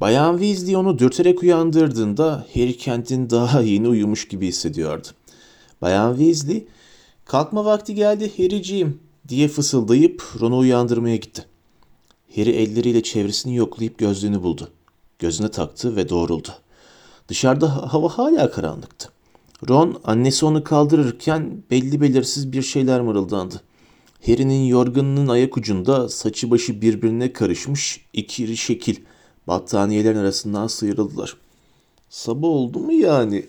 Bayan Weasley onu dürterek uyandırdığında Harry kendini daha yeni uyumuş gibi hissediyordu. Bayan Weasley, kalkma vakti geldi Harry'ciğim diye fısıldayıp Ron'u uyandırmaya gitti. Harry elleriyle çevresini yoklayıp gözlüğünü buldu. Gözüne taktı ve doğruldu. Dışarıda hava hala karanlıktı. Ron annesi onu kaldırırken belli belirsiz bir şeyler mırıldandı. Harry'nin yorganının ayak ucunda saçı başı birbirine karışmış iki şekil battaniyelerin arasından sıyrıldılar. Sabah oldu mu yani?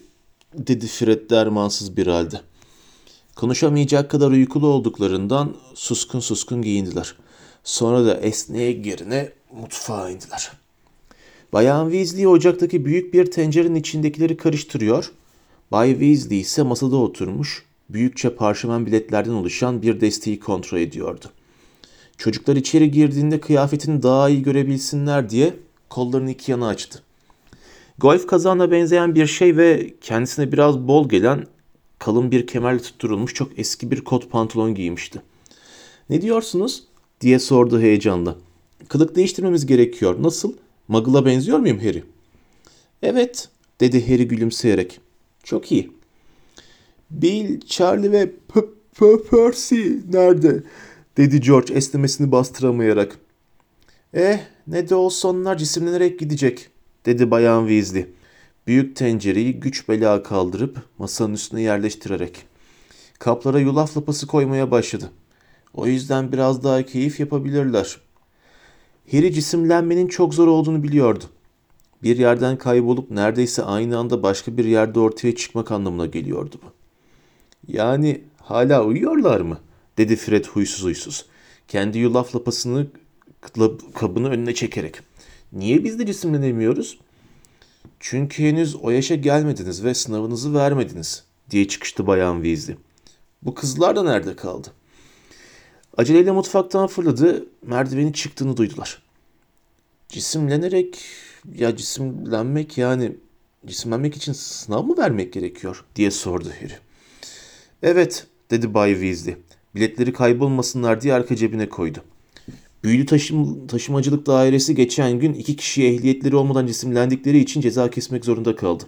dedi Fred dermansız bir halde. Konuşamayacak kadar uykulu olduklarından suskun suskun giyindiler. Sonra da esneye gerine mutfağa indiler. Bayan Weasley ocaktaki büyük bir tencerenin içindekileri karıştırıyor. Bay Weasley ise masada oturmuş, büyükçe parşömen biletlerden oluşan bir desteği kontrol ediyordu. Çocuklar içeri girdiğinde kıyafetini daha iyi görebilsinler diye kollarını iki yana açtı. Golf kazağına benzeyen bir şey ve kendisine biraz bol gelen kalın bir kemerle tutturulmuş çok eski bir kot pantolon giymişti. Ne diyorsunuz? diye sordu heyecanla. Kılık değiştirmemiz gerekiyor. Nasıl? Muggle'a benziyor muyum Harry? Evet, dedi Harry gülümseyerek. Çok iyi. Bill, Charlie ve P P Percy nerede? dedi George esnemesini bastıramayarak. Eh, ne de olsa onlar cisimlenerek gidecek, dedi Bayan Weasley. Büyük tencereyi güç bela kaldırıp masanın üstüne yerleştirerek. Kaplara yulaf lapası koymaya başladı. O yüzden biraz daha keyif yapabilirler. Harry cisimlenmenin çok zor olduğunu biliyordu. Bir yerden kaybolup neredeyse aynı anda başka bir yerde ortaya çıkmak anlamına geliyordu bu. Yani hala uyuyorlar mı? dedi Fred huysuz huysuz. Kendi yulaf lapasını kabını önüne çekerek. Niye biz de cisimlenemiyoruz? Çünkü henüz o yaşa gelmediniz ve sınavınızı vermediniz diye çıkıştı Bayan Weasley. Bu kızlar da nerede kaldı? Aceleyle mutfaktan fırladı, merdiveni çıktığını duydular. Cisimlenerek, ya cisimlenmek yani cisimlenmek için sınav mı vermek gerekiyor diye sordu Harry. Evet dedi Bay Weasley. Biletleri kaybolmasınlar diye arka cebine koydu. Büyülü taşım, taşımacılık dairesi geçen gün iki kişiye ehliyetleri olmadan cisimlendikleri için ceza kesmek zorunda kaldı.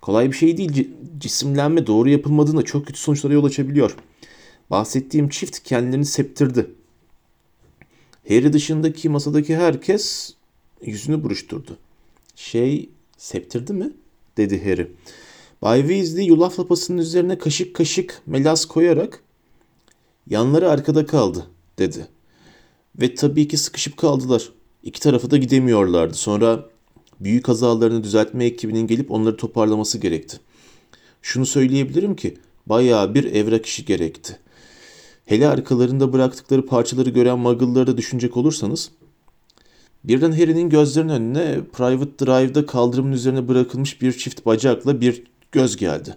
Kolay bir şey değil. Cisimlenme doğru yapılmadığında çok kötü sonuçlara yol açabiliyor. Bahsettiğim çift kendilerini septirdi. Harry dışındaki masadaki herkes yüzünü buruşturdu. Şey, septirdi mi? dedi Harry. Bay Weasley yulaf lapasının üzerine kaşık kaşık melas koyarak yanları arkada kaldı dedi. Ve tabii ki sıkışıp kaldılar. İki tarafı da gidemiyorlardı. Sonra büyük kazalarını düzeltme ekibinin gelip onları toparlaması gerekti. Şunu söyleyebilirim ki bayağı bir evrak işi gerekti. Hele arkalarında bıraktıkları parçaları gören muggle'ları da düşünecek olursanız birden Harry'nin gözlerinin önüne Private Drive'da kaldırımın üzerine bırakılmış bir çift bacakla bir göz geldi.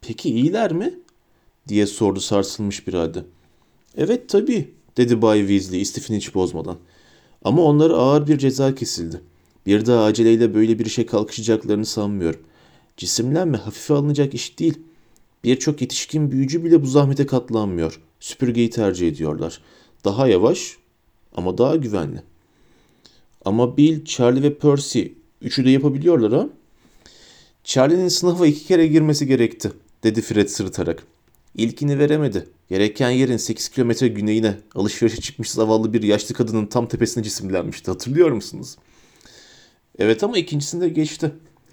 Peki iyiler mi? diye sordu sarsılmış bir halde. Evet tabii dedi Bay Weasley istifini hiç bozmadan. Ama onlara ağır bir ceza kesildi. Bir daha aceleyle böyle bir işe kalkışacaklarını sanmıyorum. Cisimlenme hafife alınacak iş değil. Birçok yetişkin büyücü bile bu zahmete katlanmıyor. Süpürgeyi tercih ediyorlar. Daha yavaş ama daha güvenli. Ama Bill, Charlie ve Percy üçü de yapabiliyorlar ha? Charlie'nin sınava iki kere girmesi gerekti, dedi Fred sırıtarak. İlkini veremedi. Gereken yerin 8 kilometre güneyine alışverişe çıkmış zavallı bir yaşlı kadının tam tepesine cisimlenmişti. Hatırlıyor musunuz? Evet ama ikincisinde geçti,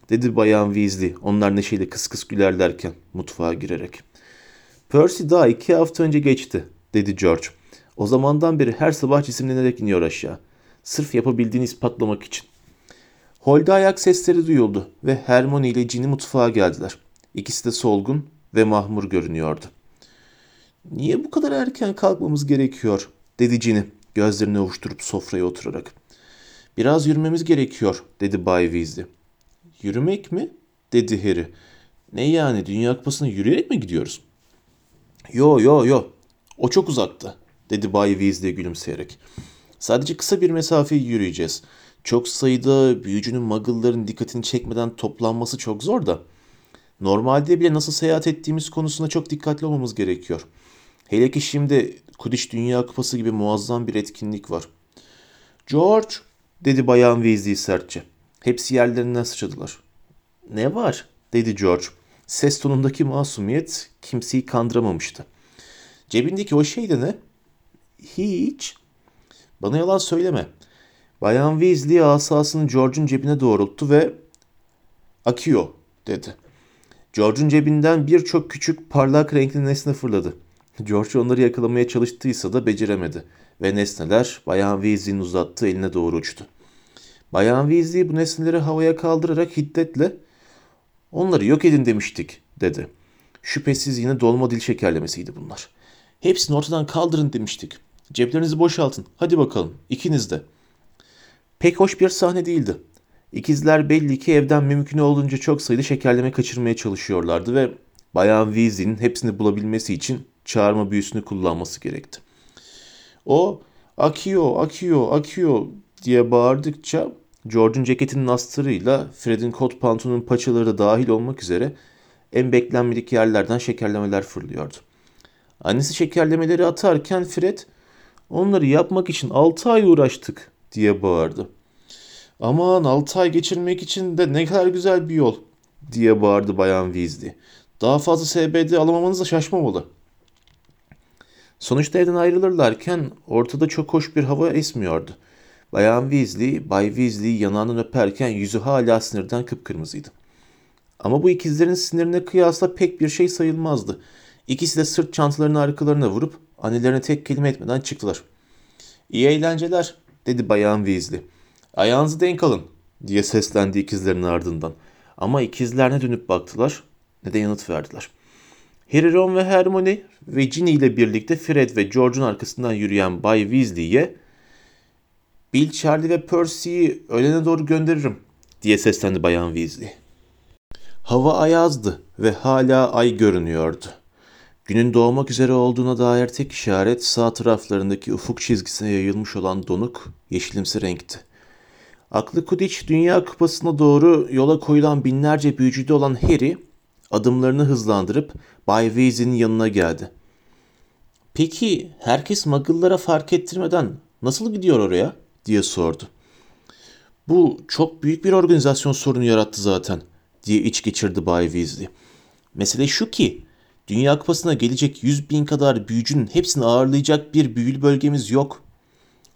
dedi Bayan Weasley onlar neşeyle kıs kıs gülerlerken mutfağa girerek. Percy daha iki hafta önce geçti, dedi George. O zamandan beri her sabah cisimlenerek iniyor aşağı. Sırf yapabildiğini ispatlamak için. Holde ayak sesleri duyuldu ve Hermione ile Ginny mutfağa geldiler. İkisi de solgun ve mahmur görünüyordu. Niye bu kadar erken kalkmamız gerekiyor? dedi Ginny gözlerini ovuşturup sofraya oturarak. Biraz yürümemiz gerekiyor dedi Bay Weasley. Yürümek mi? dedi Harry. Ne yani Dünya Kupası'na yürüyerek mi gidiyoruz? Yo yo yo o çok uzakta dedi Bay Weasley gülümseyerek. Sadece kısa bir mesafeyi yürüyeceğiz. Çok sayıda büyücünün muggle'ların dikkatini çekmeden toplanması çok zor da. Normalde bile nasıl seyahat ettiğimiz konusunda çok dikkatli olmamız gerekiyor. Hele ki şimdi Kudiş Dünya Kupası gibi muazzam bir etkinlik var. George, dedi Bayan Weasley sertçe. Hepsi yerlerinden sıçradılar. Ne var? dedi George. Ses tonundaki masumiyet kimseyi kandıramamıştı. Cebindeki o şey de ne? Hiç. Bana yalan söyleme. Bayan Weasley asasını George'un cebine doğrulttu ve Akıyor dedi. George'un cebinden birçok küçük parlak renkli nesne fırladı. George onları yakalamaya çalıştıysa da beceremedi ve nesneler Bayan Weasley'in uzattığı eline doğru uçtu. Bayan Weasley bu nesneleri havaya kaldırarak hiddetle ''Onları yok edin demiştik'' dedi. Şüphesiz yine dolma dil şekerlemesiydi bunlar. ''Hepsini ortadan kaldırın demiştik. Ceplerinizi boşaltın. Hadi bakalım. ikiniz de.'' Pek hoş bir sahne değildi. İkizler belli ki evden mümkün olduğunca çok sayıda şekerleme kaçırmaya çalışıyorlardı ve Bayan Weasley'nin hepsini bulabilmesi için çağırma büyüsünü kullanması gerekti. O akıyor, akıyor, akıyor diye bağırdıkça George'un ceketinin astarıyla Fred'in kot pantolonun paçaları da dahil olmak üzere en beklenmedik yerlerden şekerlemeler fırlıyordu. Annesi şekerlemeleri atarken Fred onları yapmak için 6 ay uğraştık diye bağırdı. Aman 6 ay geçirmek için de ne kadar güzel bir yol diye bağırdı Bayan Weasley. Daha fazla SBD alamamanız da şaşmamalı. Sonuçta evden ayrılırlarken ortada çok hoş bir hava esmiyordu. Bayan Weasley, Bay Weasley yanağından öperken yüzü hala sinirden kıpkırmızıydı. Ama bu ikizlerin sinirine kıyasla pek bir şey sayılmazdı. İkisi de sırt çantalarını arkalarına vurup annelerine tek kelime etmeden çıktılar. İyi eğlenceler dedi Bayan Weasley. Ayağınızı denk alın diye seslendi ikizlerin ardından. Ama ikizler ne dönüp baktılar ne de yanıt verdiler. Harry, ve Hermione ve Ginny ile birlikte Fred ve George'un arkasından yürüyen Bay Weasley'ye Bill, Charlie ve Percy'yi öğlene doğru gönderirim diye seslendi Bayan Weasley. Hava ayazdı ve hala ay görünüyordu. Günün doğmak üzere olduğuna dair tek işaret sağ taraflarındaki ufuk çizgisine yayılmış olan donuk yeşilimsi renkti. Aklı Kudiç Dünya Kupası'na doğru yola koyulan binlerce büyücüde olan Harry adımlarını hızlandırıp Bay Weasley'nin yanına geldi. Peki herkes Muggle'lara fark ettirmeden nasıl gidiyor oraya diye sordu. Bu çok büyük bir organizasyon sorunu yarattı zaten diye iç geçirdi Bay Weasley. Mesele şu ki Dünya Kupası'na gelecek 100 bin kadar büyücünün hepsini ağırlayacak bir büyülü bölgemiz yok.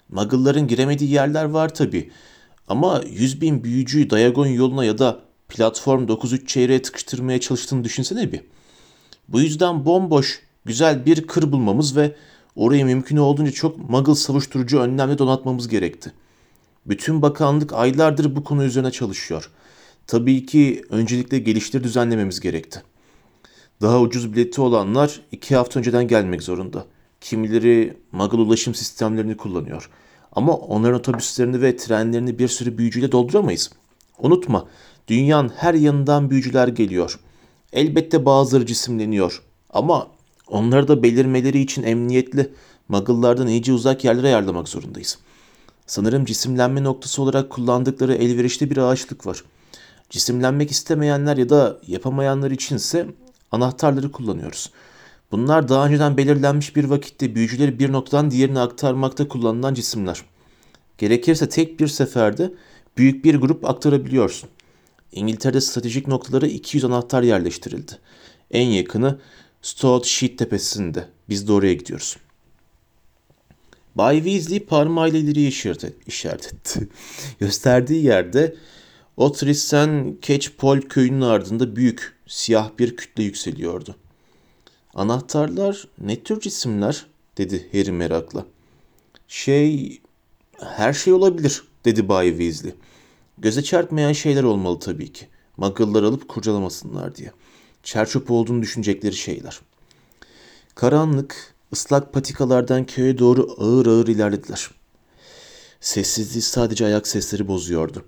Muggle'ların giremediği yerler var tabi. Ama 100 bin büyücüyü Diagon yoluna ya da platform 9-3 çeyreğe tıkıştırmaya çalıştığını düşünsene bir. Bu yüzden bomboş, güzel bir kır bulmamız ve orayı mümkün olduğunca çok Muggle savuşturucu önlemle donatmamız gerekti. Bütün bakanlık aylardır bu konu üzerine çalışıyor. Tabii ki öncelikle geliştir düzenlememiz gerekti. Daha ucuz bileti olanlar iki hafta önceden gelmek zorunda. Kimileri Muggle ulaşım sistemlerini kullanıyor. Ama onların otobüslerini ve trenlerini bir sürü büyücüyle dolduramayız. Unutma, dünyanın her yanından büyücüler geliyor. Elbette bazıları cisimleniyor. Ama onları da belirmeleri için emniyetli Muggle'lardan iyice uzak yerlere ayarlamak zorundayız. Sanırım cisimlenme noktası olarak kullandıkları elverişli bir ağaçlık var. Cisimlenmek istemeyenler ya da yapamayanlar içinse anahtarları kullanıyoruz. Bunlar daha önceden belirlenmiş bir vakitte büyücüleri bir noktadan diğerine aktarmakta kullanılan cisimler. Gerekirse tek bir seferde büyük bir grup aktarabiliyorsun. İngiltere'de stratejik noktalara 200 anahtar yerleştirildi. En yakını Stout Sheet tepesinde. Biz de oraya gidiyoruz. Bay Weasley parmağıyla ileriye işaret etti. Gösterdiği yerde Otrisen Catchpole köyünün ardında büyük, siyah bir kütle yükseliyordu. Anahtarlar ne tür cisimler? dedi Harry merakla. Şey, her şey olabilir, dedi Bay Weasley. Göze çarpmayan şeyler olmalı tabii ki. Muggle'lar alıp kurcalamasınlar diye. Çerçöp olduğunu düşünecekleri şeyler. Karanlık, ıslak patikalardan köye doğru ağır ağır ilerlediler. Sessizliği sadece ayak sesleri bozuyordu.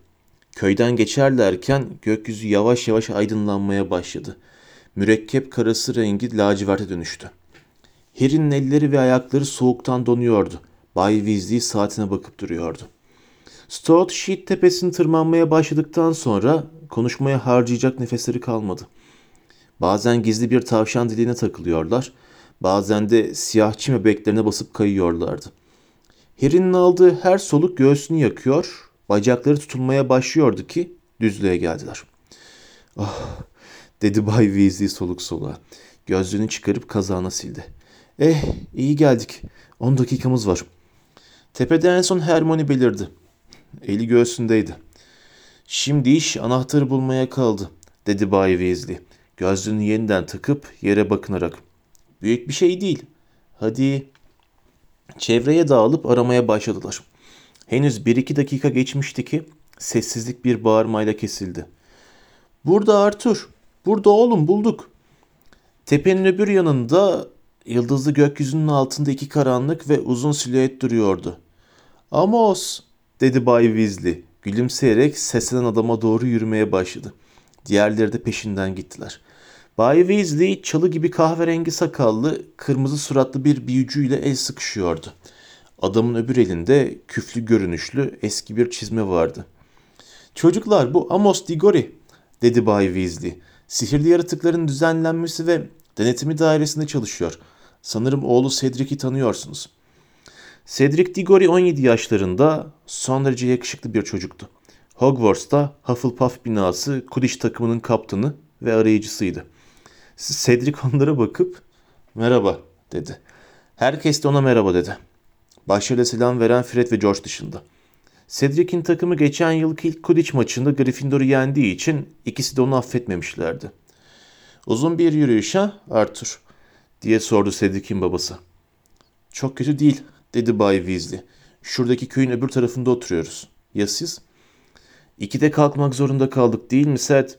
Köyden geçerlerken gökyüzü yavaş yavaş aydınlanmaya başladı. Mürekkep karası rengi laciverte dönüştü. Harry'nin elleri ve ayakları soğuktan donuyordu. Bay Weasley saatine bakıp duruyordu. Stout Sheet tepesini tırmanmaya başladıktan sonra konuşmaya harcayacak nefesleri kalmadı. Bazen gizli bir tavşan diliğine takılıyorlar, bazen de siyah çim bebeklerine basıp kayıyorlardı. Harry'nin aldığı her soluk göğsünü yakıyor, bacakları tutulmaya başlıyordu ki düzlüğe geldiler. Ah dedi Bay Weasley soluk soluğa. Gözlüğünü çıkarıp kazağına sildi. Eh iyi geldik. 10 dakikamız var. Tepede en son Hermione belirdi. Eli göğsündeydi. Şimdi iş anahtarı bulmaya kaldı, dedi Bay Weasley. Gözlüğünü yeniden takıp yere bakınarak. Büyük bir şey değil. Hadi. Çevreye dağılıp aramaya başladılar. Henüz bir iki dakika geçmişti ki sessizlik bir bağırmayla kesildi. Burada Arthur. Burada oğlum bulduk. Tepenin öbür yanında yıldızlı gökyüzünün altında iki karanlık ve uzun silüet duruyordu. Amos dedi Bay Weasley. Gülümseyerek seslenen adama doğru yürümeye başladı. Diğerleri de peşinden gittiler. Bay Weasley çalı gibi kahverengi sakallı, kırmızı suratlı bir büyücüyle el sıkışıyordu. Adamın öbür elinde küflü görünüşlü eski bir çizme vardı. Çocuklar bu Amos Diggory dedi Bay Weasley. Sihirli yaratıkların düzenlenmesi ve denetimi dairesinde çalışıyor. Sanırım oğlu Cedric'i tanıyorsunuz. Cedric Diggory 17 yaşlarında son derece yakışıklı bir çocuktu. Hogwarts'ta Hufflepuff binası Quidditch takımının kaptanı ve arayıcısıydı. Cedric onlara bakıp merhaba dedi. Herkes de ona merhaba dedi. Başlarıyla selam veren Fred ve George dışında. Cedric'in takımı geçen yılki ilk Quidditch maçında Gryffindor'u yendiği için ikisi de onu affetmemişlerdi. Uzun bir yürüyüş ha Arthur diye sordu Cedric'in babası. Çok kötü değil dedi Bay Weasley. Şuradaki köyün öbür tarafında oturuyoruz. Ya siz? İkide kalkmak zorunda kaldık değil mi Seth?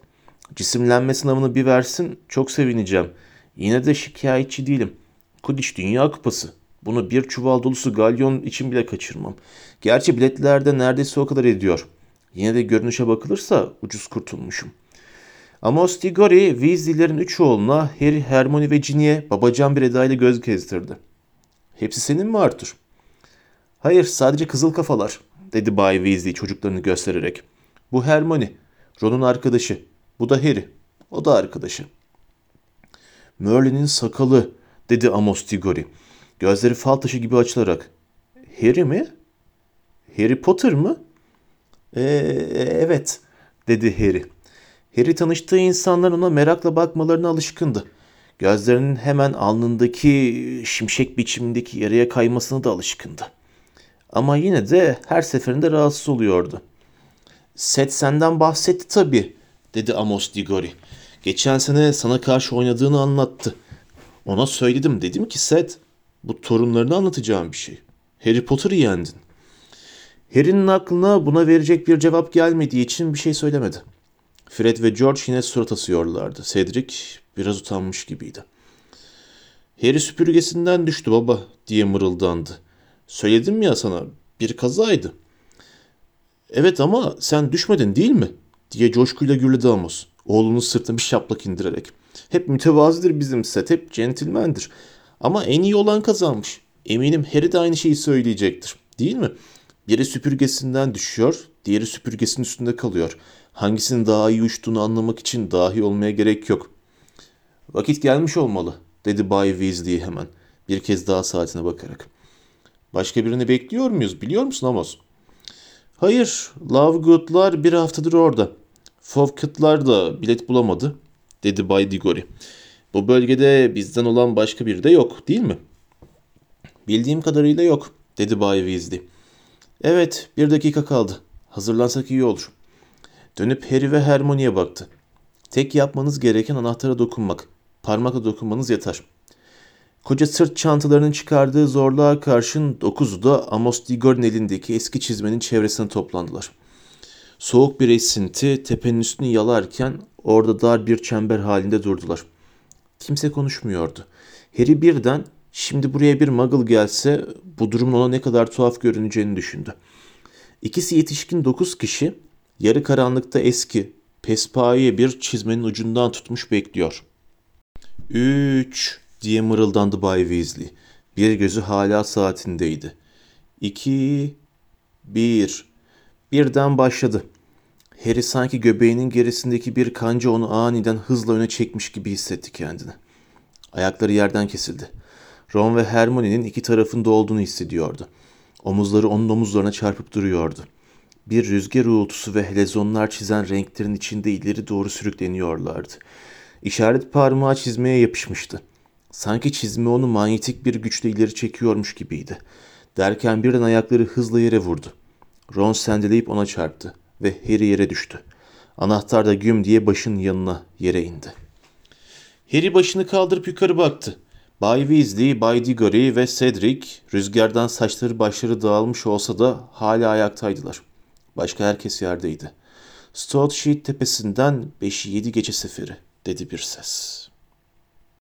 Cisimlenme sınavını bir versin çok sevineceğim. Yine de şikayetçi değilim. Quidditch Dünya Kupası. Bunu bir çuval dolusu galyon için bile kaçırmam. Gerçi biletlerde neredeyse o kadar ediyor. Yine de görünüşe bakılırsa ucuz kurtulmuşum. Amos Diggory, Weasley'lerin üç oğluna Harry, Hermione ve Ginny'e babacan bir edayla göz gezdirdi. Hepsi senin mi Arthur? Hayır sadece kızıl kafalar dedi Bay Weasley çocuklarını göstererek. Bu Hermione, Ron'un arkadaşı. Bu da Harry, o da arkadaşı. Merlin'in sakalı dedi Amos Diggory. Gözleri fal taşı gibi açılarak. Harry mi? Harry Potter mı? Ee, evet dedi Harry. Harry tanıştığı insanlar ona merakla bakmalarına alışkındı. Gözlerinin hemen alnındaki şimşek biçimindeki yaraya kaymasına da alışkındı. Ama yine de her seferinde rahatsız oluyordu. Seth senden bahsetti tabii, dedi Amos Diggory. Geçen sene sana karşı oynadığını anlattı. Ona söyledim dedim ki Seth, bu torunlarını anlatacağım bir şey. Harry Potter'ı yendin. Harry'nin aklına buna verecek bir cevap gelmediği için bir şey söylemedi. Fred ve George yine surat asıyorlardı. Cedric biraz utanmış gibiydi. Harry süpürgesinden düştü baba diye mırıldandı. Söyledim ya sana bir kazaydı. Evet ama sen düşmedin değil mi? diye coşkuyla gürledi Amos. Oğlunun sırtına bir şaplak indirerek. Hep mütevazidir bizim set, hep centilmendir. Ama en iyi olan kazanmış. Eminim Harry de aynı şeyi söyleyecektir. Değil mi? Biri süpürgesinden düşüyor, diğeri süpürgesinin üstünde kalıyor. Hangisinin daha iyi uçtuğunu anlamak için dahi olmaya gerek yok. Vakit gelmiş olmalı, dedi Bay Weasley hemen. Bir kez daha saatine bakarak. Başka birini bekliyor muyuz biliyor musun Amos? Hayır, Lovegood'lar bir haftadır orada. Fovket'lar da bilet bulamadı, dedi Bay Diggory. Bu bölgede bizden olan başka biri de yok, değil mi? Bildiğim kadarıyla yok, dedi Bay Weasley. Evet, bir dakika kaldı. Hazırlansak iyi olur. Dönüp Harry ve Hermione'ye baktı. Tek yapmanız gereken anahtara dokunmak. Parmakla dokunmanız yeter. Koca sırt çantalarının çıkardığı zorluğa karşın dokuzu da Amos Diggory'nin elindeki eski çizmenin çevresine toplandılar. Soğuk bir esinti tepenin üstünü yalarken orada dar bir çember halinde durdular. Kimse konuşmuyordu. Harry birden şimdi buraya bir muggle gelse bu durumun ona ne kadar tuhaf görüneceğini düşündü. İkisi yetişkin dokuz kişi yarı karanlıkta eski pespaye bir çizmenin ucundan tutmuş bekliyor. Üç diye mırıldandı Bay Weasley. Bir gözü hala saatindeydi. İki, bir. Birden başladı. Harry sanki göbeğinin gerisindeki bir kanca onu aniden hızla öne çekmiş gibi hissetti kendini. Ayakları yerden kesildi. Ron ve Hermione'nin iki tarafında olduğunu hissediyordu. Omuzları onun omuzlarına çarpıp duruyordu. bir rüzgar uğultusu ve helezonlar çizen renklerin içinde ileri doğru sürükleniyorlardı. İşaret parmağı çizmeye yapışmıştı. Sanki çizme onu manyetik bir güçle ileri çekiyormuş gibiydi. Derken birden ayakları hızla yere vurdu. Ron sendeleyip ona çarptı ve Harry yere düştü. Anahtar da güm diye başın yanına yere indi. Harry başını kaldırıp yukarı baktı. Bay Weasley, Bay Diggory ve Cedric rüzgardan saçları başları dağılmış olsa da hala ayaktaydılar. Başka herkes yerdeydi. Stout Sheet tepesinden 5'i 7 gece seferi dedi bir ses.